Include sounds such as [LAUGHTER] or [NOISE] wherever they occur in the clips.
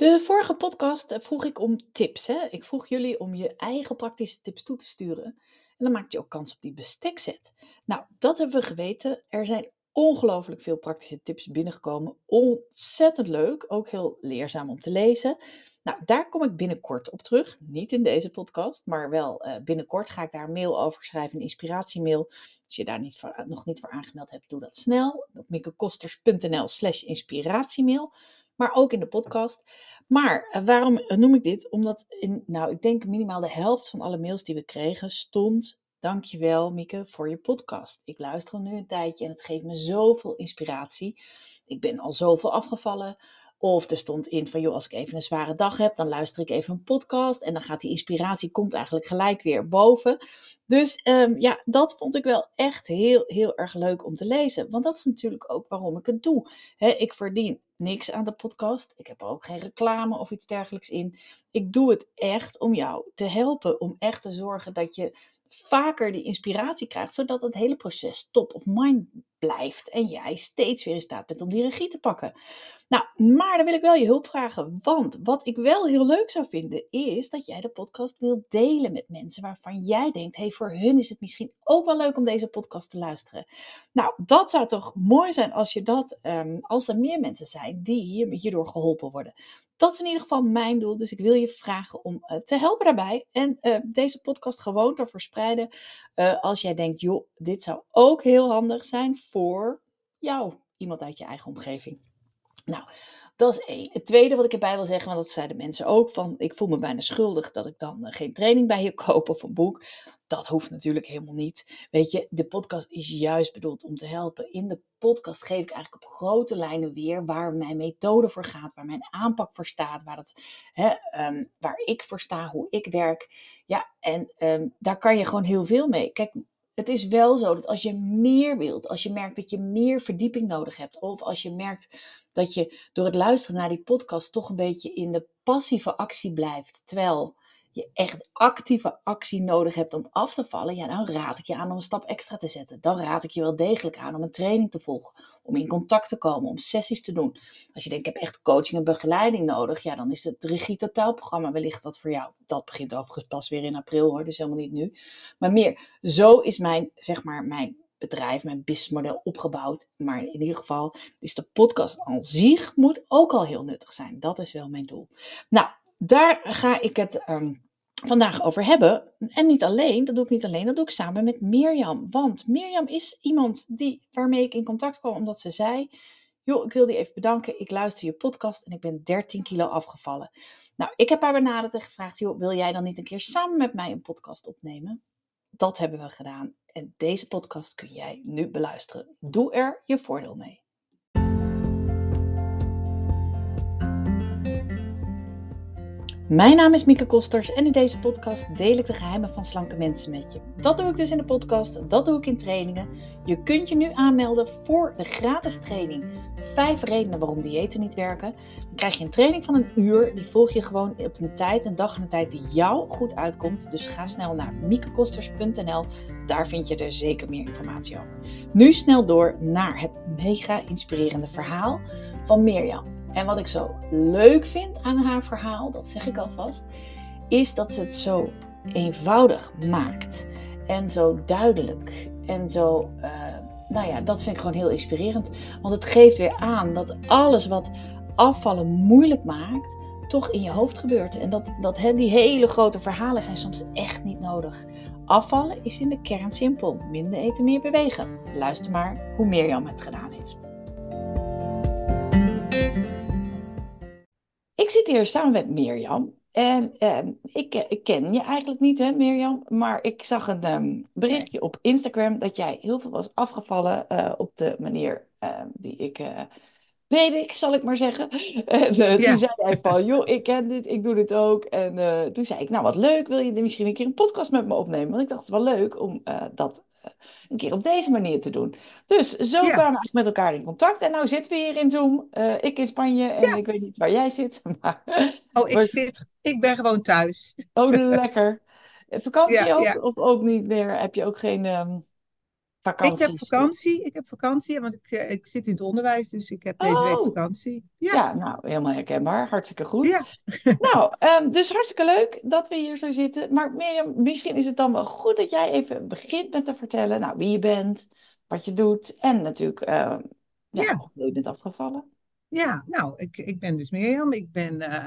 De vorige podcast eh, vroeg ik om tips. Hè? Ik vroeg jullie om je eigen praktische tips toe te sturen. En dan maakt je ook kans op die bestekset. Nou, dat hebben we geweten. Er zijn ongelooflijk veel praktische tips binnengekomen. Ontzettend leuk, ook heel leerzaam om te lezen. Nou, daar kom ik binnenkort op terug. Niet in deze podcast, maar wel uh, binnenkort ga ik daar een mail over schrijven, een inspiratiemail. Als je daar niet voor, nog niet voor aangemeld hebt, doe dat snel. Op mikkekosters.nl slash inspiratiemail maar ook in de podcast. Maar eh, waarom noem ik dit? Omdat, in, nou, ik denk minimaal de helft van alle mails die we kregen stond. Dankjewel, Mieke, voor je podcast. Ik luister al nu een tijdje en het geeft me zoveel inspiratie. Ik ben al zoveel afgevallen. Of er stond in van, joh, als ik even een zware dag heb, dan luister ik even een podcast. En dan gaat die inspiratie, komt eigenlijk gelijk weer boven. Dus um, ja, dat vond ik wel echt heel, heel erg leuk om te lezen. Want dat is natuurlijk ook waarom ik het doe. ik verdien niks aan de podcast. Ik heb er ook geen reclame of iets dergelijks in. Ik doe het echt om jou te helpen. Om echt te zorgen dat je vaker die inspiratie krijgt, zodat het hele proces top of mind blijft en jij steeds weer in staat bent om die regie te pakken. Nou, maar dan wil ik wel je hulp vragen, want wat ik wel heel leuk zou vinden is dat jij de podcast wilt delen met mensen waarvan jij denkt, hey, voor hun is het misschien ook wel leuk om deze podcast te luisteren. Nou, dat zou toch mooi zijn als je dat, um, als er meer mensen zijn die hier, hierdoor geholpen worden. Dat is in ieder geval mijn doel. Dus ik wil je vragen om uh, te helpen daarbij. En uh, deze podcast gewoon te verspreiden. Uh, als jij denkt, joh, dit zou ook heel handig zijn voor jou. Iemand uit je eigen omgeving. Nou, dat is één. Het tweede wat ik erbij wil zeggen, want dat zeiden mensen ook, van ik voel me bijna schuldig dat ik dan uh, geen training bij je [LAUGHS] koop of een boek. Dat hoeft natuurlijk helemaal niet. Weet je, de podcast is juist bedoeld om te helpen. In de podcast geef ik eigenlijk op grote lijnen weer waar mijn methode voor gaat, waar mijn aanpak voor staat, waar, het, hè, um, waar ik voor sta, hoe ik werk. Ja, en um, daar kan je gewoon heel veel mee. Kijk, het is wel zo dat als je meer wilt, als je merkt dat je meer verdieping nodig hebt, of als je merkt dat je door het luisteren naar die podcast toch een beetje in de passieve actie blijft, terwijl je echt actieve actie nodig hebt om af te vallen, ja, dan raad ik je aan om een stap extra te zetten. Dan raad ik je wel degelijk aan om een training te volgen, om in contact te komen, om sessies te doen. Als je denkt, ik heb echt coaching en begeleiding nodig, ja, dan is het Regie Totaalprogramma wellicht wat voor jou. Dat begint overigens pas weer in april hoor, dus helemaal niet nu. Maar meer, zo is mijn, zeg maar, mijn bedrijf, mijn businessmodel opgebouwd. Maar in ieder geval is de podcast aan zich moet ook al heel nuttig zijn. Dat is wel mijn doel. Nou, daar ga ik het um, vandaag over hebben. En niet alleen, dat doe ik niet alleen, dat doe ik samen met Mirjam. Want Mirjam is iemand die, waarmee ik in contact kwam omdat ze zei... joh, ik wil je even bedanken, ik luister je podcast en ik ben 13 kilo afgevallen. Nou, ik heb haar benaderd en gevraagd, joh, wil jij dan niet een keer samen met mij een podcast opnemen? Dat hebben we gedaan en deze podcast kun jij nu beluisteren. Doe er je voordeel mee. Mijn naam is Mieke Kosters en in deze podcast deel ik de geheimen van slanke mensen met je. Dat doe ik dus in de podcast, dat doe ik in trainingen. Je kunt je nu aanmelden voor de gratis training. Vijf redenen waarom diëten niet werken. Dan krijg je een training van een uur, die volg je gewoon op een tijd, een dag en een tijd die jou goed uitkomt. Dus ga snel naar miekekosters.nl, daar vind je er zeker meer informatie over. Nu snel door naar het mega inspirerende verhaal van Mirjam. En wat ik zo leuk vind aan haar verhaal, dat zeg ik alvast, is dat ze het zo eenvoudig maakt. En zo duidelijk. En zo, uh, nou ja, dat vind ik gewoon heel inspirerend. Want het geeft weer aan dat alles wat afvallen moeilijk maakt, toch in je hoofd gebeurt. En dat, dat die hele grote verhalen zijn soms echt niet nodig. Afvallen is in de kern simpel. Minder eten, meer bewegen. Luister maar hoe Mirjam het gedaan heeft. Ik zit hier samen met Mirjam. En ehm, ik, eh, ik, ken je eigenlijk niet, hè, Mirjam. Maar ik zag een um, berichtje op Instagram dat jij heel veel was afgevallen uh, op de manier uh, die ik uh, weet ik, zal ik maar zeggen. [LAUGHS] En ja. toen zei hij van, [LAUGHS] joh, ik ken dit, ik doe dit ook. En toen zei ik, nou wat leuk, wil je misschien een keer een podcast met me opnemen? Want ik dacht, het is wel leuk om dat een keer op deze manier te doen. Dus zo ja. kwamen we eigenlijk met elkaar in contact. En nu zitten we hier in Zoom. Uh, ik in Spanje en ja. ik weet niet waar jij zit. [LAUGHS] Maar... Oh, ik, zit, ik ben gewoon thuis. Oh, lekker. [LAUGHS] Vakantie ja, ook? Of ook niet meer? Heb je ook geen... Um... vakanties. Ik heb vakantie, ik heb vakantie, want ik, eh, ik zit in het onderwijs, dus ik heb deze week Oh. vakantie. Ja. Ja, nou, helemaal herkenbaar. Hartstikke goed. ja. [LAUGHS] Nou, ehm, dus hartstikke leuk dat we hier zo zitten. Maar Mirjam, misschien is het dan wel goed dat jij even begint met te vertellen, nou, wie je bent, wat je doet en natuurlijk, ehm, ja, Ja. je bent afgevallen. Ja, nou, ik, ik ben dus Mirjam. Ik ben eh,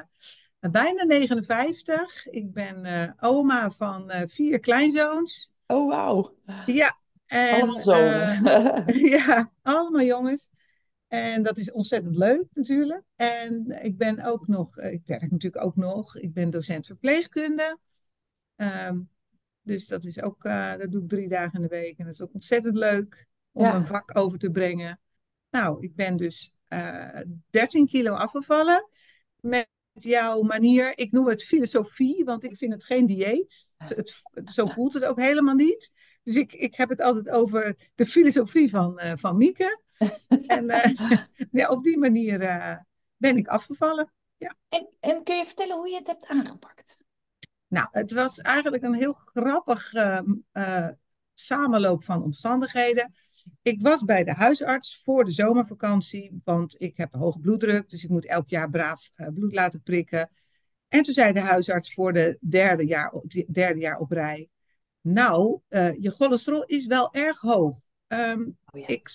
bijna 59. Ik ben eh, oma van vier kleinzoons. Oh, wauw. Ja, en Allemaal zonen. eh, [LAUGHS] [LAUGHS] ja, allemaal jongens. En dat is ontzettend leuk natuurlijk. En ik ben ook nog, eh, ik werk natuurlijk ook nog. Ik ben docent verpleegkunde. Ehm, dus dat is ook, eh, dat doe ik drie dagen in de week. En dat is ook ontzettend leuk om Ja. een vak over te brengen. Nou, ik ben dus eh 13 kilo afgevallen. Met jouw manier, ik noem het filosofie, want ik vind het geen dieet. Het, het- zo voelt het ook helemaal niet. Dus ik, ik heb het altijd over de filosofie van, eh, van Mieke. [LAUGHS] En eh, [LAUGHS] ja, op die manier eh, ben ik afgevallen. En, en kun je vertellen hoe je het hebt aangepakt? Nou, het was eigenlijk een heel grappig eh, eh, samenloop van omstandigheden. Ik was bij de huisarts voor de zomervakantie, want ik heb hoge bloeddruk, dus ik moet elk jaar braaf bloed laten prikken. En toen zei de huisarts voor de derde jaar, derde jaar op rij, nou, eh, je cholesterol is wel erg hoog. Ehm, Oh ja. ik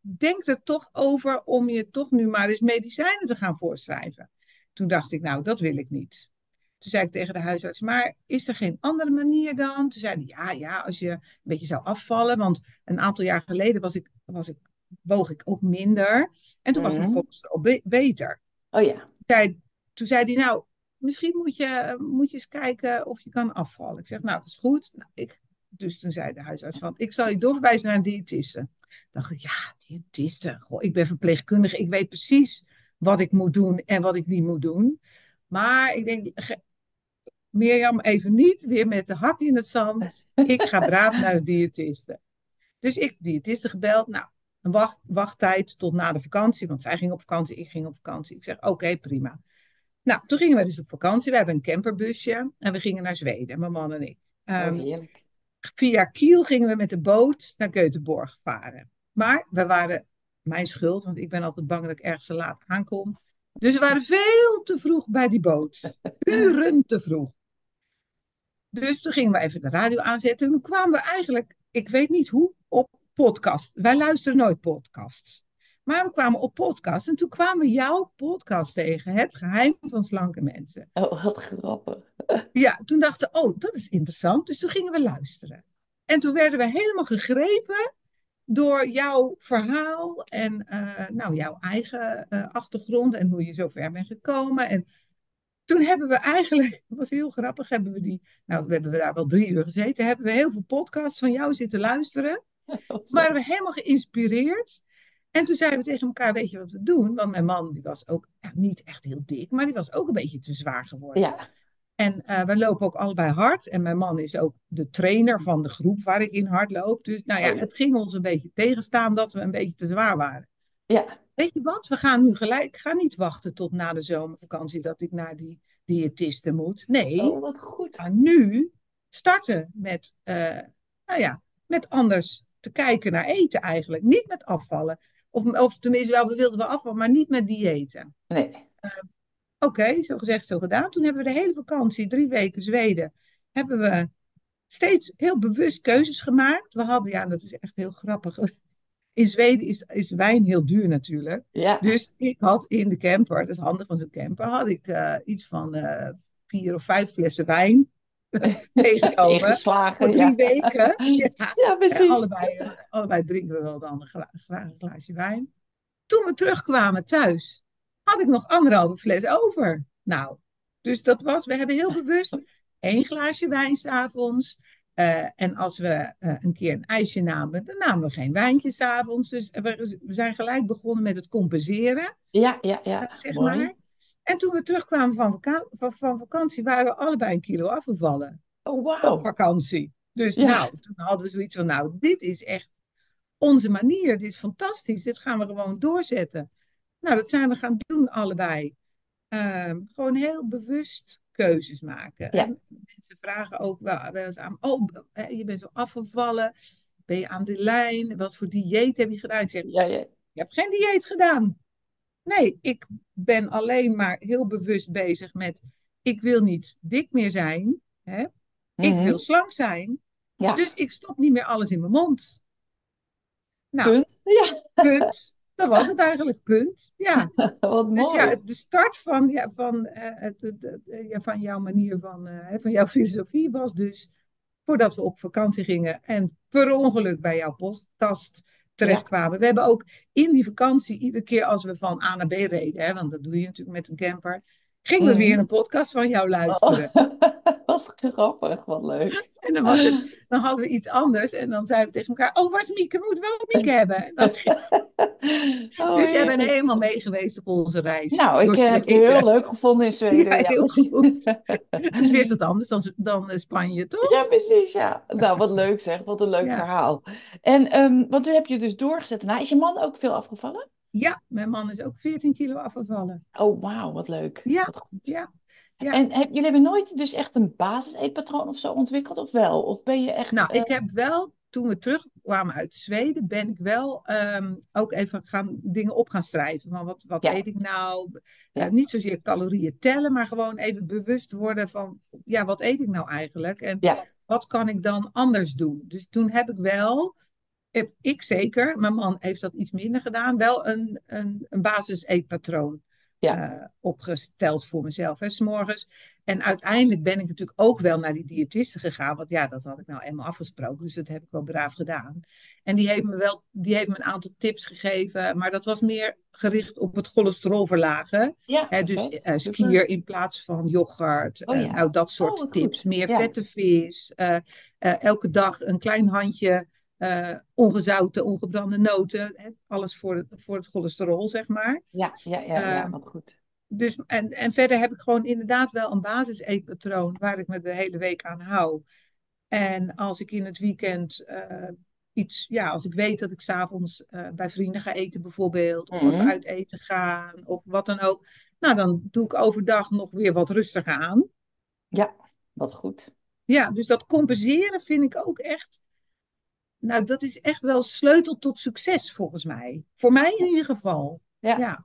denk er toch over om je toch nu maar eens medicijnen te gaan voorschrijven. Toen dacht ik, nou, dat wil ik niet. Toen zei ik tegen de huisarts, maar is er geen andere manier dan? Toen zei hij, ja, ja, als je een beetje zou afvallen, want een aantal jaar geleden was ik, was ik, woog ik ook minder. En toen was mijn Mhm. cholesterol be- beter. Oh ja. Zei, toen zei hij, nou, misschien moet je, moet je eens kijken of je kan afvallen. Ik zeg, nou, dat is goed. Nou, ik, dus toen zei de huisarts van, ik zal je doorverwijzen naar een diëtiste. dacht ik, ja, diëtiste. Goh, ik ben verpleegkundige. Ik weet precies wat ik moet doen en wat ik niet moet doen. Maar ik denk, Mirjam, even niet weer met de hak in het zand. Ik ga braaf naar de diëtiste. Dus ik diëtiste gebeld. Nou, een wacht, wachttijd tot na de vakantie. Want zij ging op vakantie, ik ging op vakantie. Ik zeg, oké, prima. Nou, toen gingen wij dus op vakantie. We hebben een camperbusje en we gingen naar Zweden, mijn man en ik. Oh, Ehm, heerlijk. via Kiel gingen we met de boot naar Göteborg varen. Maar we waren mijn schuld, want ik ben altijd bang dat ik ergens te laat aankom. Dus we waren veel te vroeg bij die boot. [LAUGHS] Uren te vroeg. Dus toen gingen we even de radio aanzetten. En toen kwamen we eigenlijk, ik weet niet hoe, op podcast. Wij luisteren nooit podcasts. Maar we kwamen op podcast en toen kwamen we jouw podcast tegen. Het geheim van slanke mensen. Oh, wat grappig. [LAUGHS] Ja, toen dachten we, oh, dat is interessant. Dus toen gingen we luisteren. En toen werden we helemaal gegrepen door jouw verhaal en eh, nou, jouw eigen eh, achtergrond en hoe je zo ver bent gekomen. En toen hebben we eigenlijk, dat [LAUGHS] was heel grappig, hebben we die, nou, we hebben we daar wel drie uur gezeten, hebben we heel veel podcasts van jou zitten luisteren. [LAUGHS] waren we helemaal geïnspireerd. En toen zeiden we tegen elkaar, weet je wat we doen? Want mijn man, die was ook niet echt heel dik, maar die was ook een beetje te zwaar geworden. Ja, En eh we lopen ook allebei hard. En mijn man is ook de trainer van de groep waar ik in hard loop. Dus nou ja, Oh het ging ons een beetje tegenstaan dat we een beetje te zwaar waren. ja. Weet je wat? We gaan nu gelijk. Ik ga niet wachten tot na de zomervakantie dat ik naar die diëtiste moet. Nee, Oh, wat goed. nu starten met, eh, nou ja, met anders te kijken naar eten eigenlijk. Niet met afvallen. Of, of tenminste, wel, we wilden wel afvallen, maar niet met diëten. Nee. Oké, zo gezegd, zo gedaan. Toen hebben we de hele vakantie, drie weken Zweden, hebben we steeds heel bewust keuzes gemaakt. We hadden, ja, dat is echt heel grappig. [LAUGHS] In Zweden is, is wijn heel duur natuurlijk. Ja. Dus ik had in de camper, dat is handig van zo'n camper, had ik eh, iets van eh, vier of vijf flessen wijn [LAUGHS] Ingeslagen. Voor drie ja. weken. Ja. [LAUGHS] Precies. allebei, eh, allebei drinken we wel dan graag een glaasje wijn. Toen we terugkwamen thuis, had ik nog anderhalve fles over. Nou, dus dat was, we hebben heel [LAUGHS] bewust één glaasje wijn s'avonds. Eh en als we eh, een keer een ijsje namen, dan namen we geen wijntje s'avonds. Dus we, we zijn gelijk begonnen met het compenseren, Ja, ja, ja. zeg Mooi. maar. En toen we terugkwamen van, vaka- van, van vakantie, waren we allebei een kilo afgevallen Oh, op wauw. vakantie. Dus Ja. nou, toen hadden we zoiets van, nou, dit is echt onze manier. Dit is fantastisch. Dit gaan we gewoon doorzetten. Nou, dat zijn we gaan doen allebei. Ehm, gewoon heel bewust keuzes maken. Ja. En mensen vragen ook wel, wel eens aan, oh, je bent zo afgevallen. Ben je aan de lijn? Wat voor dieet heb je gedaan? Ik zeg, Ja, ja. ik heb geen dieet gedaan. Nee, ik ben alleen maar heel bewust bezig met, ik wil niet dik meer zijn. Hè? Ik Mhm. wil slank zijn. Ja, Dus ik stop niet meer alles in mijn mond. Nou, punt. Ja, punt. Dat was het eigenlijk, punt. Ja. [LAUGHS] wat Dus ja, de start van, ja, van, eh, het- ja, van jouw manier van, eh, hè, van jouw filosofie was dus voordat we op vakantie gingen en per ongeluk bij jouw podcast terechtkwamen. We hebben ook in die vakantie, iedere keer als we van A naar B reden, hè, want dat doe je natuurlijk met een camper, gingen we Mhm. weer een podcast van jou luisteren. [LAUGHS] Wat grappig, wat leuk. En dan, was het, [LAUGHS] dan hadden we iets anders en dan zeiden we tegen elkaar, oh, waar is Mieke? We moeten wel Mieke hebben. Dan, [LAUGHS] Oh, dus jij bent helemaal mee geweest op onze reis. Nou, ik Door eh, heb het heel leuk gevonden in Zweden. Ja, heel goed. Dus weer is dat anders dan, dan eh, Spanje, toch? Ja, precies, ja. Nou, wat leuk zeg. Wat een leuk Ja. verhaal. En, ehm, want toen heb je dus doorgezet daarna. Is je man ook veel afgevallen? Ja, mijn man is ook 14 kilo afgevallen. Oh, wauw, wat leuk. Ja, Wat goed. ja, ja. En heb, jullie hebben nooit dus echt een basiseetpatroon of zo ontwikkeld, of wel? Of ben je echt... Nou, eh, ik heb wel, toen we terugkwamen uit Zweden, ben ik wel ehm, ook even gaan, dingen op gaan schrijven. Van wat, wat Ja. eet ik nou? Ja. Eh, niet zozeer calorieën tellen, maar gewoon even bewust worden van, ja, wat eet ik nou eigenlijk? En wat kan ik dan anders doen? Dus toen heb ik wel, heb ik zeker, mijn man heeft dat iets minder gedaan, wel een, een, een basis-eetpatroon Ja. eh, opgesteld voor mezelf, hè, 's morgens. En uiteindelijk ben ik natuurlijk ook wel naar die diëtiste gegaan, want ja, dat had ik nou eenmaal afgesproken, dus dat heb ik wel braaf gedaan. En die heeft me wel, die heeft me een aantal tips gegeven, maar dat was meer gericht op het cholesterol verlagen. Ja, Hè, dus Super. skier in plaats van yoghurt, Oh eh, nou dat soort wat tips. goed. Meer vette vis, elke dag een klein handje eh, ongezouten, ongebrande noten. Hè, alles voor het, voor het cholesterol, zeg maar. Ja, ja, ja, ja, Ehm, wat goed. Dus, en, en verder heb ik gewoon inderdaad wel een basis-eetpatroon waar ik me de hele week aan hou. En als ik in het weekend eh, iets, ja, als ik weet dat ik s'avonds uh, bij vrienden ga eten bijvoorbeeld, of als we Mhm. uit eten gaan, of wat dan ook, nou dan doe ik overdag nog weer wat rustiger aan. Ja, wat goed. Ja, dus dat compenseren vind ik ook echt, nou dat is echt wel sleutel tot succes volgens mij. Voor mij in ieder geval. Ja. Ja.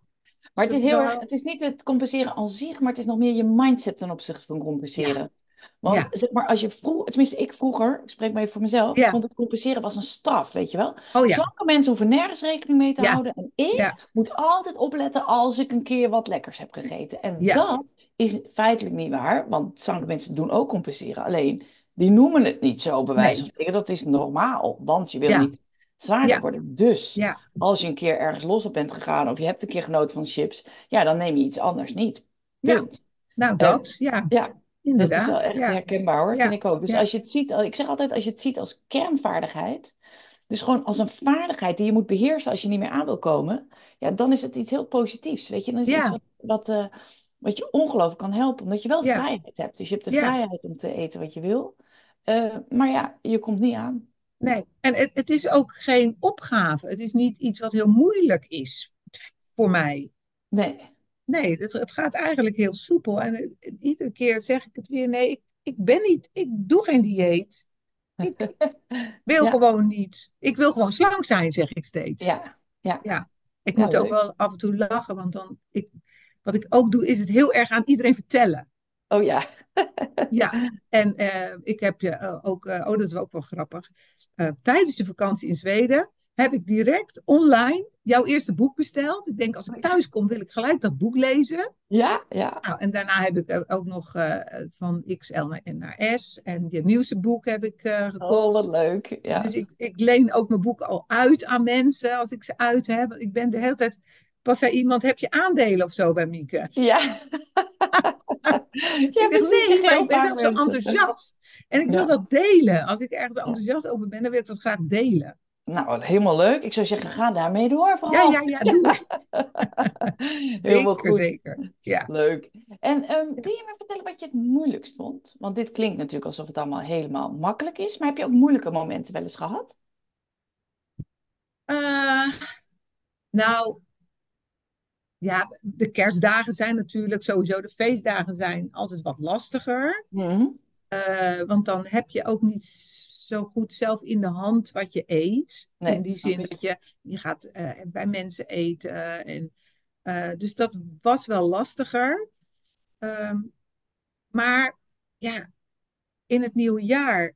Maar het Dus is heel erg, het is niet het compenseren aan zich, maar het is nog meer je mindset ten opzichte van compenseren. Want Ja. zeg maar, als je vroeg, tenminste ik vroeger, ik spreek maar even voor mezelf, Ja. vond het compenseren was een straf, weet je wel. Oh ja, mensen hoeven nergens rekening mee te houden. En ik moet altijd opletten als ik een keer wat lekkers heb gegeten. En dat is feitelijk niet waar, want slanke mensen doen ook compenseren. Alleen, die noemen het niet zo, bij wijze van spreken. Dat is normaal, want je wil Ja. niet zwaarder Ja. worden. Dus, ja, als je een keer ergens los op bent gegaan of je hebt een keer genoten van chips, ja, dan neem je iets anders niet. Ja. Punt. nou dat, ja, Ja, dat is inderdaad. wel echt herkenbaar hoor, vind ik ook. Dus als je het ziet, ik zeg altijd, als je het ziet als kernvaardigheid, dus gewoon als een vaardigheid die je moet beheersen als je niet meer aan wil komen, ja, dan is het iets heel positiefs, weet je. Dan is het iets wat, wat, eh, wat je ongelooflijk kan helpen, omdat je wel Ja. vrijheid hebt. Dus je hebt de Ja. vrijheid om te eten wat je wil. Eh, maar ja, je komt niet aan. Nee, en het, het is ook geen opgave. Het is niet iets wat heel moeilijk is voor mij. Nee. Nee, het, het gaat eigenlijk heel soepel. En iedere keer zeg ik het weer, nee, ik, ik ben niet, ik doe geen dieet. Ik [LAUGHS] wil Ja. gewoon niet. Ik wil gewoon slank zijn, zeg ik steeds. Ja, ja. Ik Ja, moet ook wel af en toe lachen, want dan, ik, wat ik ook doe, is het heel erg aan iedereen vertellen. Oh ja. Ja, [LAUGHS] en eh, ik heb je eh, ook, eh, oh dat is ook wel grappig. Tijdens de vakantie in Zweden heb ik direct online jouw eerste boek besteld. Ik denk, als ik thuis kom, wil ik gelijk dat boek lezen. Ja, ja. Nou, en daarna heb ik ook nog van XL naar, naar S. En je nieuwste boek heb ik Oh, gekocht. wat leuk. Ja. Dus ik, ik leen ook mijn boeken al uit aan mensen als ik ze uit heb. Ik ben de hele tijd. Pas zei iemand: heb je aandelen of zo bij Mieke? [LAUGHS] Ja. [LAUGHS] ja, precies. ik ben zelf zo enthousiast. En ik wil Ja. dat delen. Als ik ergens enthousiast over ben, dan wil ik dat graag delen. Nou, helemaal leuk. Ik zou zeggen, ga daarmee door vooral. Ja, ja, ja, doe. [LAUGHS] Helemaal Zeker, goed. zeker. Ja. Leuk. En ehm, kun je me vertellen wat je het moeilijkst vond? Want dit klinkt natuurlijk alsof het allemaal helemaal makkelijk is. Maar heb je ook moeilijke momenten wel eens gehad? Eh, nou, ja, de kerstdagen zijn natuurlijk sowieso, de feestdagen zijn altijd wat lastiger. Mhm. Eh, want dan heb je ook niet zo goed zelf in de hand wat je eet. Nee, in die zin dat je, je gaat eh, bij mensen eten. En, eh, dus dat was wel lastiger. Ehm, maar ja, in het nieuwe jaar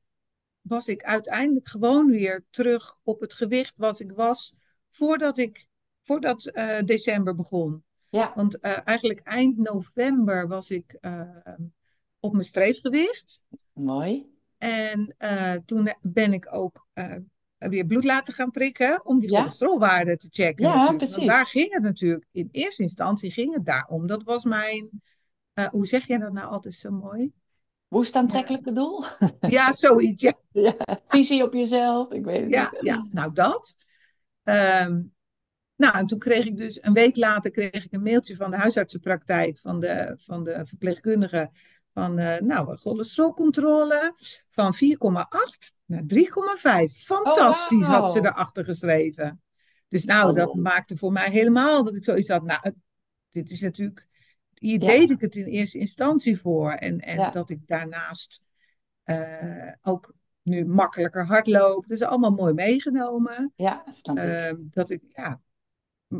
was ik uiteindelijk gewoon weer terug op het gewicht wat ik was voordat ik, voordat eh, december begon. Ja, Want eh, eigenlijk eind november was ik eh, op mijn streefgewicht. mooi. En toen ben ik ook weer bloed laten gaan prikken om die Ja, cholesterolwaarde te checken ja, natuurlijk. Want precies. daar ging het natuurlijk, in eerste instantie ging het daarom. Dat was mijn, hoe zeg jij dat nou altijd zo mooi? Woest Ja, aantrekkelijke doel? [LAUGHS] ja zoiets. Ja, Ja, visie op jezelf, ik weet het ja, niet. ja, nou dat. Ehm, nou, en toen kreeg ik dus een week later kreeg ik een mailtje van de huisartsenpraktijk, van de, van de verpleegkundige, van eh, nou, cholesterolcontrole van 4,8 naar 3,5. Oh, Fantastisch had ze wauw. erachter geschreven. Dus nou, dat Oh, maakte voor mij helemaal dat ik zoiets had, nou, dit is natuurlijk, hier ja, deed ik het in eerste instantie voor. En, en ja, dat ik daarnaast eh, ook nu makkelijker hardloop. Dat is allemaal mooi meegenomen. ja, snap ik. Ehm, dat ik, ja,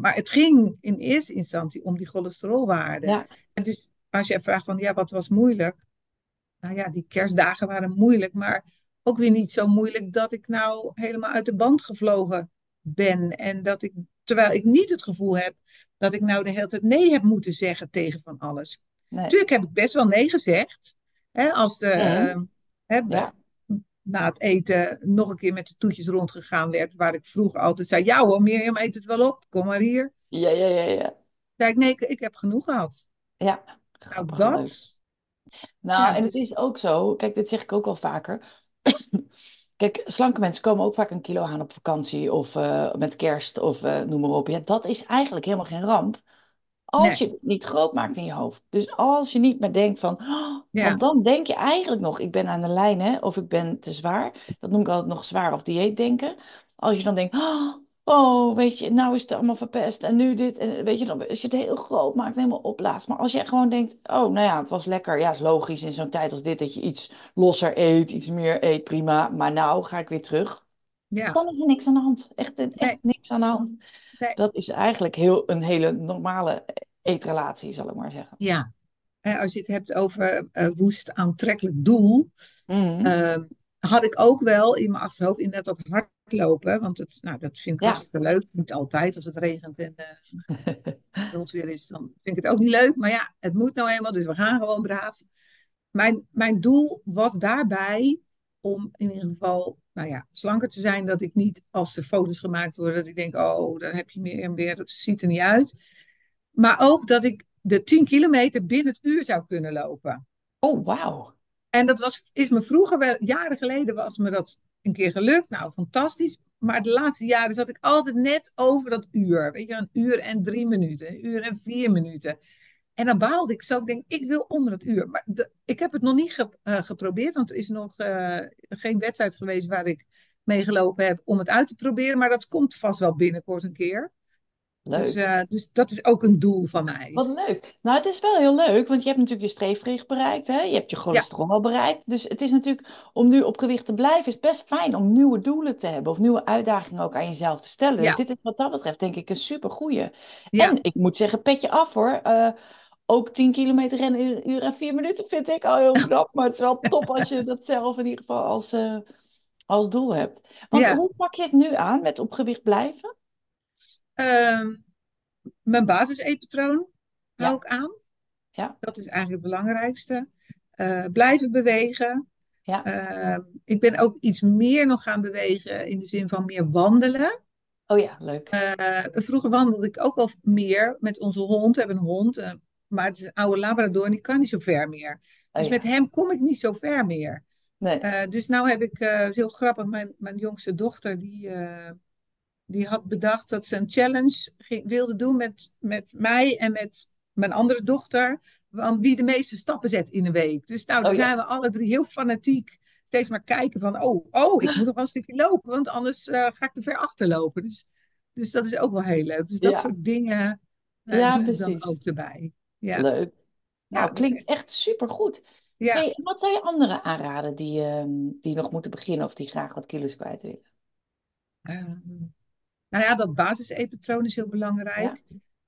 maar het ging in eerste instantie om die cholesterolwaarde. Ja, En dus als je vraagt van, ja, wat was moeilijk? Nou ja, die kerstdagen waren moeilijk, maar ook weer niet zo moeilijk dat ik nou helemaal uit de band gevlogen ben. En dat ik, terwijl ik niet het gevoel heb dat ik nou de hele tijd nee heb moeten zeggen tegen van alles. nee. Natuurlijk heb ik best wel nee gezegd. Hè, als de, ehm, hè, Ja, na het eten nog een keer met de toetjes rondgegaan werd, waar ik vroeger altijd zei, ja hoor, Mirjam, eet het wel op, kom maar hier. ja, ja, ja, ja. Zei ik, nee, ik, ik heb genoeg gehad. Ja, Nou, leuk. dat, Nou, ja, en het is ook zo, kijk, dit zeg ik ook al vaker. [COUGHS] Kijk, slanke mensen komen ook vaak een kilo aan op vakantie of eh, met kerst of eh, noem maar op. Ja, dat is eigenlijk helemaal geen ramp als nee, je het niet groot maakt in je hoofd. Dus als je niet meer denkt van, "Oh," ja, want dan denk je eigenlijk nog, ik ben aan de lijn hè, of ik ben te zwaar. Dat noem ik altijd nog zwaar of dieet denken. Als je dan denkt, "Oh, oh, weet je, nou is het allemaal verpest en nu dit. En weet je, dan als je het heel groot maakt, helemaal opblaast. Maar als je gewoon denkt, oh, nou ja, het was lekker. Ja, is logisch in zo'n tijd als dit dat je iets losser eet, iets meer eet, prima. Maar nou ga ik weer terug. Ja, Dan is er niks aan de hand. Echt, echt nee, niks aan de hand. nee, Dat is eigenlijk heel, een hele normale eetrelatie, zal ik maar zeggen. ja. Als je het hebt over eh, woest aantrekkelijk doel, Mhm. ehm, had ik ook wel in mijn achterhoofd inderdaad dat hardlopen, want het, nou, dat vind ik Ja. hartstikke leuk. Niet altijd als het regent en eh [LAUGHS] weer is, dan vind ik het ook niet leuk. Maar ja, het moet nou eenmaal, dus we gaan gewoon braaf. Mijn, mijn doel was daarbij om in ieder geval, nou ja, slanker te zijn. Dat ik niet, als er foto's gemaakt worden, dat ik denk, oh, daar heb je meer en weer, dat ziet er niet uit. Maar ook dat ik de 10 kilometer binnen het uur zou kunnen lopen. Oh, wauw. En dat was, is me vroeger wel, jaren geleden was me dat een keer gelukt. Nou, fantastisch. Maar de laatste jaren zat ik altijd net over dat uur. Weet je, een uur en drie minuten, een uur en vier minuten. En dan baalde ik zo. Ik denk, ik wil onder het uur. Maar de- ik heb het nog niet ge- eh, geprobeerd. Want er is nog eh, geen wedstrijd geweest waar ik mee gelopen heb om het uit te proberen. Maar dat komt vast wel binnenkort een keer. Dus, Leuk. eh, dus dat is ook een doel van mij. Wat leuk. Nou, het is wel heel leuk, want je hebt natuurlijk je streefgewicht bereikt, hè? Je hebt je cholesterol al bereikt. Dus het is natuurlijk, om nu op gewicht te blijven, is het best fijn om nieuwe doelen te hebben of nieuwe uitdagingen ook aan jezelf te stellen. Dus dit is wat dat betreft denk ik een super goeie. ja, En ik moet zeggen, petje af hoor. Ook 10 kilometer rennen in een uur en 4 minuten vind ik al heel [LAUGHS] knap. Maar het is wel top als je dat zelf in ieder geval als, eh, als doel hebt. Want ja. hoe pak je het nu aan met op gewicht blijven? Ehm, mijn basiseetpatroon hou ik aan. ja, Dat is eigenlijk het belangrijkste. Eh, blijven bewegen. ja. Ehm, ik ben ook iets meer nog gaan bewegen in de zin van meer wandelen. Oh ja, leuk. Eh, vroeger wandelde ik ook al meer met onze hond. We hebben een hond, maar het is een oude Labrador en die kan niet zo ver meer. Oh Dus met hem kom ik niet zo ver meer. nee. Eh, dus nou heb ik, het is heel grappig, mijn, mijn jongste dochter, die, eh, die had bedacht dat ze een challenge ging, wilde doen met, met mij en met mijn andere dochter. Van wie de meeste stappen zet in een week. Dus nou, Oh ja. zijn we alle drie heel fanatiek. Steeds maar kijken van, oh, oh, ik moet nog wel een stukje lopen, want anders ga ik te ver achterlopen. Dus, dus dat is ook wel heel leuk. Dus dat Ja, soort dingen ja, ik dan ook precies. erbij. Ja, Leuk. Nou, klinkt echt, supergoed. ja. Hey, wat zou je anderen aanraden die, ehm, die nog moeten beginnen of die graag wat kilo's kwijt willen? Ehm, nou ja, dat basis-eetpatroon is heel Ja. belangrijk.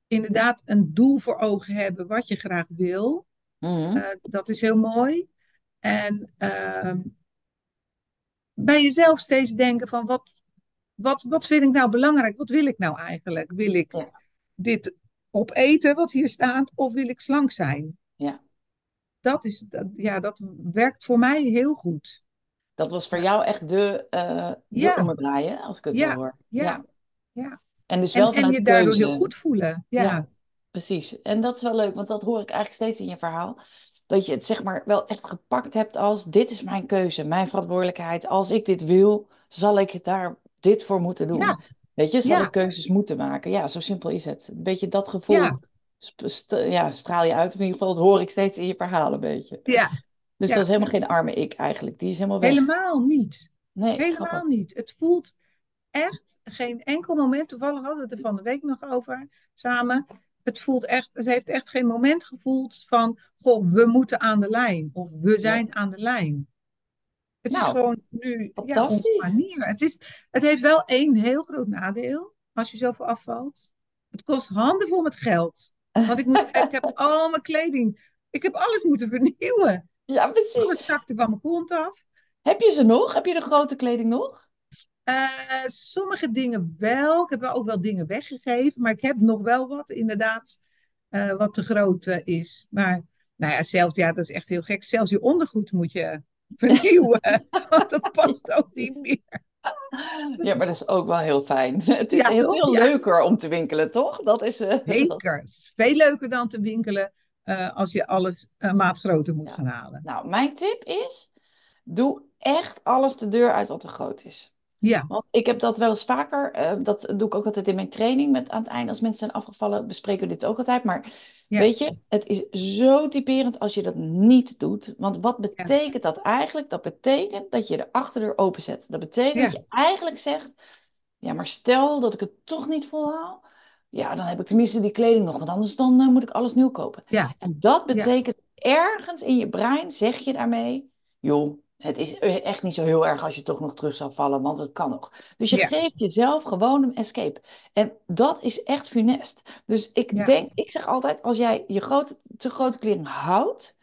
Inderdaad, een doel voor ogen hebben wat je graag wil. Mhm. Eh, dat is heel mooi. En ehm, bij jezelf steeds denken van wat, wat, wat vind ik nou belangrijk? Wat wil ik nou eigenlijk? Wil ik Ja. dit opeten wat hier staat of wil ik slank zijn? Ja. Dat is, dat, ja, dat werkt voor mij heel goed. Dat was voor jou echt de, eh de Ja, ommedraaien, als ik het zo ja, hoor. ja, Ja. ja. En dus En, wel en vanuit je daardoor heel goed voelen. Ja, Ja, precies. En dat is wel leuk, want dat hoor ik eigenlijk steeds in je verhaal. Dat je het zeg maar wel echt gepakt hebt als dit is mijn keuze, mijn verantwoordelijkheid. Als ik dit wil, zal ik daar dit voor moeten doen. ja, Weet je, ik ja, keuzes moeten maken. Ja, zo simpel is het. Een beetje dat gevoel ja, sp- st- ja, straal je uit. Of in ieder geval, dat hoor ik steeds in je verhaal een beetje. ja, Dus dat is helemaal geen arme ik eigenlijk. Die is helemaal weg. Helemaal niet. Nee, Helemaal grappig. niet. Het voelt echt geen enkel moment. Toevallig hadden we het er van de week nog over samen. Het voelt echt, het heeft echt geen moment gevoeld van, goh, we moeten aan de lijn. Of we zijn aan de lijn. Het is Nou, gewoon nu ja, onze manier. Het, is, het heeft wel één heel groot nadeel als je zoveel afvalt. Het kost handenvol met geld. Want ik, moet, [LAUGHS] ik heb al mijn kleding, ik heb alles moeten vernieuwen. Ja, Alles precies. zakte van mijn kont af. Heb je ze nog? Heb je de grote kleding nog? Eh, sommige dingen wel. Ik heb wel ook wel dingen weggegeven. Maar ik heb nog wel wat, inderdaad, eh, wat te groot is. Maar nou ja, zelfs, ja, dat is echt heel gek. Zelfs je ondergoed moet je vernieuwen. [LAUGHS] Want dat past ook niet meer. Ja, maar dat is ook wel heel fijn. [LAUGHS] Het is Ja, heel toch? veel Ja. leuker om te winkelen, toch? Dat is, eh, [LAUGHS] Zeker. Is Veel leuker dan te winkelen eh, als je alles een maat groter moet Ja. gaan halen. Nou, mijn tip is: doe echt alles de deur uit wat te groot is. Ja, Want ik heb dat wel eens vaker. eh, dat doe ik ook altijd in mijn training. Met, aan het einde, als mensen zijn afgevallen, bespreken we dit ook altijd. Maar ja, weet je, het is zo typerend als je dat niet doet. Want wat ja, betekent dat eigenlijk? Dat betekent dat je de achterdeur openzet. Dat betekent dat je eigenlijk zegt: ja, maar stel dat ik het toch niet volhaal. Ja, dan heb ik tenminste die kleding nog. Want anders dan eh, moet ik alles nieuw kopen. ja, En dat betekent ergens in je brein zeg je daarmee, joh, het is e- echt niet zo heel erg als je toch nog terug zou vallen, want het kan nog. Dus je ja, geeft jezelf gewoon een escape. En dat is echt funest. Dus ik ja, denk, ik zeg altijd, als jij je grote, te grote kleding houdt,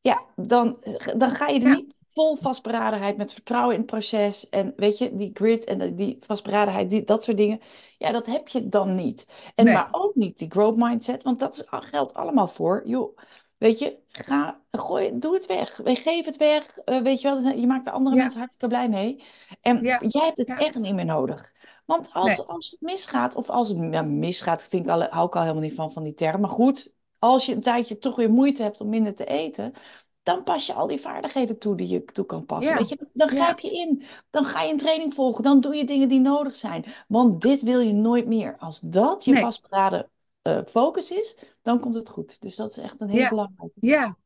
ja, dan, dan ga je er ja, niet vol vastberadenheid met vertrouwen in het proces en weet je, die grit en die vastberadenheid, die, dat soort dingen. Ja, dat heb je dan niet. En nee, maar ook niet die growth mindset, want dat is, geldt allemaal voor. Joh, weet je, ga, gooi, doe het weg. We- Geef het weg. Eh, weet je wel, je maakt de andere ja, mensen hartstikke blij mee. En ja, jij hebt het ja, echt niet meer nodig. Want nee, als, als het misgaat, of als het ja, misgaat, vind ik al, hou ik al helemaal niet van, van die term. Maar goed, als je een tijdje toch weer moeite hebt om minder te eten, dan pas je al die vaardigheden toe die je toe kan passen. Weet je, dan grijp je in. Dan ga je een training volgen. Dan doe je dingen die nodig zijn. Want dit wil je nooit meer. Als dat je nee, vastberaden eh, focus is, dan komt het goed. Dus dat is echt een hele ja, belangrijke. ja.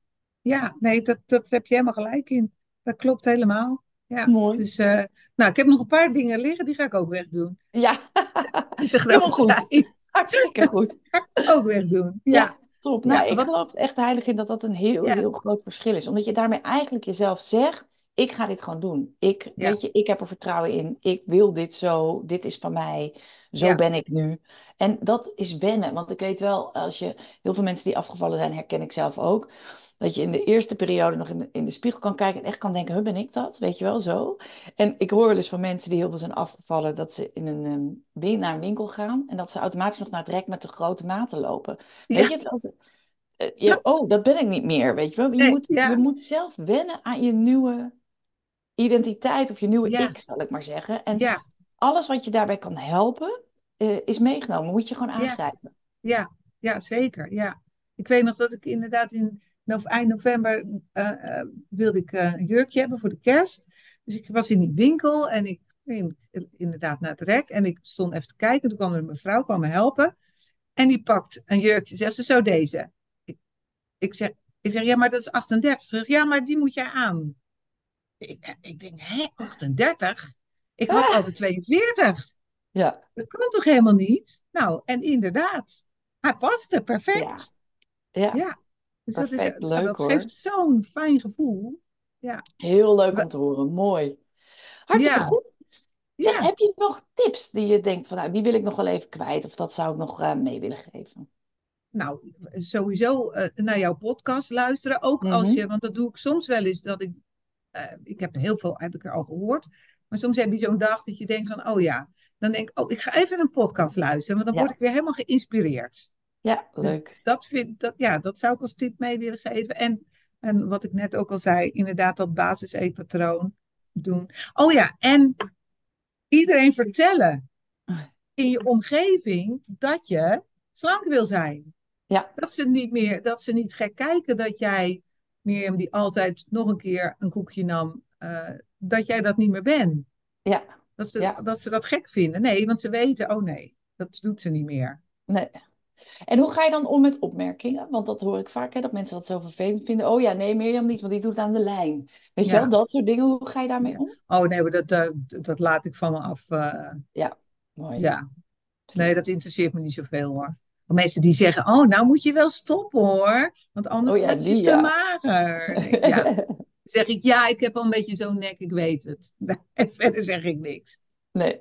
Ja, nee, dat, dat heb je helemaal gelijk in. Dat klopt helemaal. Ja, Mooi. dus eh, nou, ik heb nog een paar dingen liggen, die ga ik ook wegdoen. Ja, [LAUGHS] helemaal goed. zijn, Hartstikke goed. [LAUGHS] ook wegdoen. Ja, Ja, top. Nou, ja, ik wat, geloof echt heilig in dat dat een heel, ja, heel groot verschil is. Omdat je daarmee eigenlijk jezelf zegt, ik ga dit gewoon doen. Ik, ja, weet je, ik heb er vertrouwen in. Ik wil dit zo. Dit is van mij. Zo ja, ben ik nu. En dat is wennen. Want ik weet wel, als je heel veel mensen die afgevallen zijn, herken ik zelf ook. Dat je in de eerste periode nog in de, in de spiegel kan kijken en echt kan denken, huh, ben ik dat? Weet je wel, zo. En ik hoor wel eens van mensen die heel veel zijn afgevallen, dat ze in een, win- naar een winkel gaan en dat ze automatisch nog naar het rek met de grote maten lopen. Weet je, ze, eh, ja, oh, dat ben ik niet meer, weet je wel. Je nee, moet, je moet zelf wennen aan je nieuwe identiteit of je nieuwe ik, zal ik maar zeggen. En ja, alles wat je daarbij kan helpen, eh, is meegenomen. Moet je gewoon aangrijpen. ja, ja, zeker, ja. Ik weet nog dat ik inderdaad in eind november eh, eh, wilde ik een jurkje hebben voor de kerst. Dus ik was in die winkel en ik ging inderdaad naar het rek en ik stond even te kijken. Toen kwam er een mevrouw kwam me helpen en die pakt een jurkje. Zegt ze zo deze. Ik, ik zeg, ik zeg, ja, maar dat is 38. Ze zegt, ja, maar die moet jij aan. Ik, ik denk, hè, 38? Ik had Ah, altijd 42. ja, Dat kan toch helemaal niet? Nou, en inderdaad, hij paste perfect. ja. Ja, Dus dat, is, Perfect, nou, leuk dat hoor. geeft zo'n fijn gevoel. Ja, Heel leuk om te horen. Mooi. Hartstikke ja, goed. Zeg, ja. heb je nog tips die je denkt van, nou, die wil ik nog wel even kwijt of dat zou ik nog eh, mee willen geven? Nou, sowieso eh, naar jouw podcast luisteren. Ook als Mhm. je, want dat doe ik soms wel eens, dat ik, eh, ik heb heel veel, heb ik er al gehoord. Maar soms heb je zo'n dag dat je denkt van, oh ja, dan denk ik, oh, ik ga even een podcast luisteren, want dan Ja. word ik weer helemaal geïnspireerd. Ja, Dus leuk. dat, vind, dat, ja, dat zou ik als tip mee willen geven. En, en wat ik net ook al zei, inderdaad dat basis-eetpatroon doen. Oh ja, en iedereen vertellen in je omgeving dat je slank wil zijn. Ja, Dat ze niet meer, dat ze niet gek kijken dat jij, Mirjam, die altijd nog een keer een koekje nam, eh, dat jij dat niet meer bent. ja, Dat ze, ja. dat ze dat gek vinden. Nee, want ze weten, oh nee, dat doet ze niet meer. Nee. En hoe ga je dan om met opmerkingen? Want dat hoor ik vaak, hè, dat mensen dat zo vervelend vinden. Oh ja, nee, Mirjam niet, want die doet het aan de lijn. Weet je wel, dat soort dingen. Hoe ga je daarmee ja. om? Oh nee, maar dat, dat, dat laat ik van me af. eh, Ja, mooi. ja, nee, dat interesseert me niet zoveel hoor. Mensen die zeggen, oh, nou moet je wel stoppen hoor, want anders Oh ja, word je die te mager. Ja, [LAUGHS] zeg ik, ja, ik heb al een beetje zo'n nek, ik weet het. [LAUGHS] En verder zeg ik niks. Nee,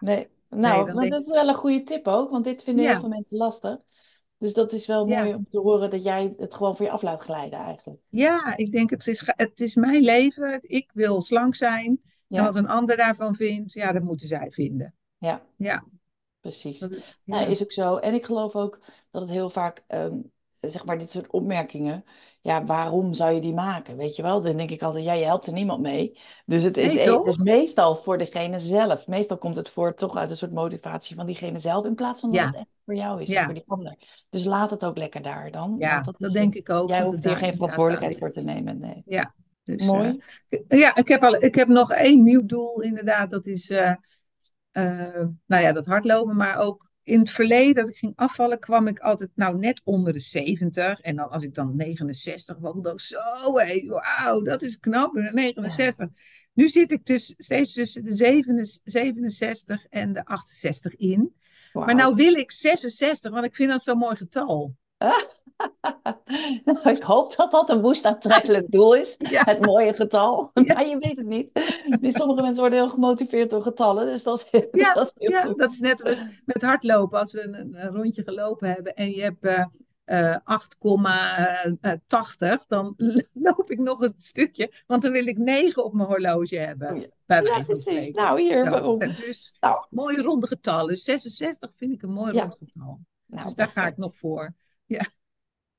nee. Nou, maar dat ik, is wel een goede tip ook, want dit vinden heel veel mensen lastig. Dus dat is wel mooi ja. om te horen dat jij het gewoon voor je af laat glijden eigenlijk. Ja, ik denk het is, het is mijn leven. Ik wil slank zijn. En wat een ander daarvan vindt, ja, dat moeten zij vinden. ja, Ja, precies. dat is, Nou, is ook zo. En ik geloof ook dat het heel vaak, ehm, zeg maar, dit soort opmerkingen, ja, waarom zou je die maken? Weet je wel? Dan denk ik altijd, ja, je helpt er niemand mee. Dus het is, Nee, e- het is toch? meestal voor degene zelf. Meestal komt het voor toch uit een soort motivatie van diegene zelf, in plaats van dat het echt voor jou is en voor die ander. Dus laat het ook lekker daar dan, ja, dat dat denk ik ook, jij hoeft hier geen verantwoordelijkheid voor te nemen. Nee. Ja, dus eh, Mooi. ja, ik heb, al, ik heb nog één nieuw doel, inderdaad. Dat is, eh, eh, nou ja, dat hardlopen, maar ook in het verleden dat ik ging afvallen, kwam ik altijd nou net onder de 70. En dan als ik dan 69 was, dacht ik zo, hé, wauw, dat is knap, Ja, 69. Nu zit ik dus steeds tussen de 67 en de 68 in. Maar nou wil ik 66, want ik vind dat zo'n mooi getal. [LAUGHS] Nou, ik hoop dat dat een woest aantrekkelijk doel is. [LAUGHS] Ja, Het mooie getal. [LAUGHS] ja, Maar je weet het niet. Dus sommige mensen worden heel gemotiveerd door getallen. Dus dat is, ja, dat is heel goed. dat is net met, hardlopen. Als we een, een rondje gelopen hebben en je hebt eh, eh, 8,80, dan loop ik nog een stukje, want dan wil ik 9 op mijn horloge hebben, ja. bij precies. Nou, hier, eh, dus Nou, mooie ronde getallen. 66 vind ik een mooi ja. rond getal. Nou, Dus daar ga ik nog voor. Ja,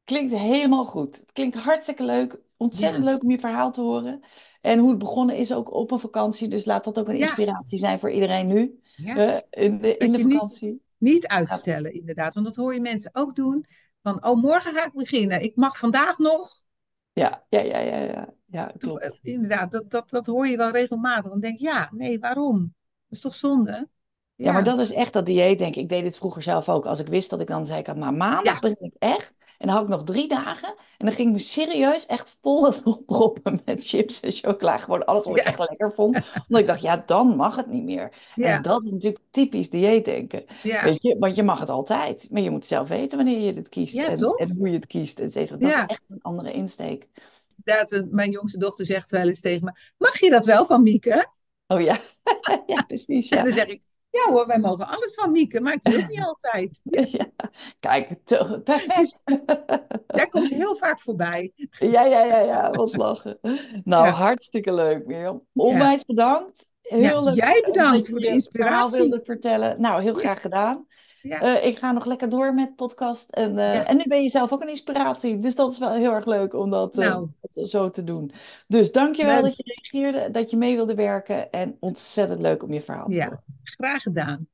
Klinkt helemaal goed. Het klinkt hartstikke leuk. Ontzettend ja, leuk om je verhaal te horen. En hoe het begonnen is ook op een vakantie. Dus laat dat ook een ja, inspiratie zijn voor iedereen nu. hè, in de, in Dat de je niet, vakantie. niet uitstellen, inderdaad. Want dat hoor je mensen ook doen. Van, oh, morgen ga ik beginnen. Ik mag vandaag nog. Ja, ja, ja, ja, ja. Ja, Of, eh, klopt. inderdaad, dat, dat, dat hoor je wel regelmatig. Dan denk ik, ja, nee, waarom? Dat is toch zonde? Ja, maar dat is echt dat dieet, denk ik. Ik deed dit vroeger zelf ook. Als ik wist dat ik dan zei, ik, maar maandag ja, begin ik echt. En dan had ik nog drie dagen. En dan ging ik me serieus echt vol [LAUGHS] proppen met chips en chocola. Gewoon alles wat ik ja, echt lekker vond. Omdat ik dacht, ja, dan mag het niet meer. En dat is natuurlijk typisch dieetdenken. ja, Weet je, want je mag het altijd. Maar je moet zelf weten wanneer je dit kiest. En, toch? en hoe je het kiest, et cetera. Dat is echt een andere insteek. inderdaad, eh, mijn jongste dochter zegt wel eens tegen me, mag je dat wel van Mieke? Oh ja, [LAUGHS] ja, precies, En ja. dan zeg ik, ja hoor, wij mogen alles van Mieke, maar ik niet altijd. [LAUGHS] Ja, kijk, perfect. [LAUGHS] daar komt heel vaak voorbij. Ja, ja, ja, ja, wat lachen. Nou, Ja, hartstikke leuk, Mirjam. ja, Onwijs bedankt. Heel leuk jij bedankt voor de inspiratie. wilde vertellen. Nou, heel graag gedaan. Ja, Eh, ik ga nog lekker door met podcast. En, ja. en nu ben je zelf ook een inspiratie. Dus dat is wel heel erg leuk om dat, eh, Nou, zo te doen. Dus dankjewel leuk. dat je reageerde, dat je mee wilde werken. En ontzettend leuk om je verhaal te Ja, horen. graag gedaan.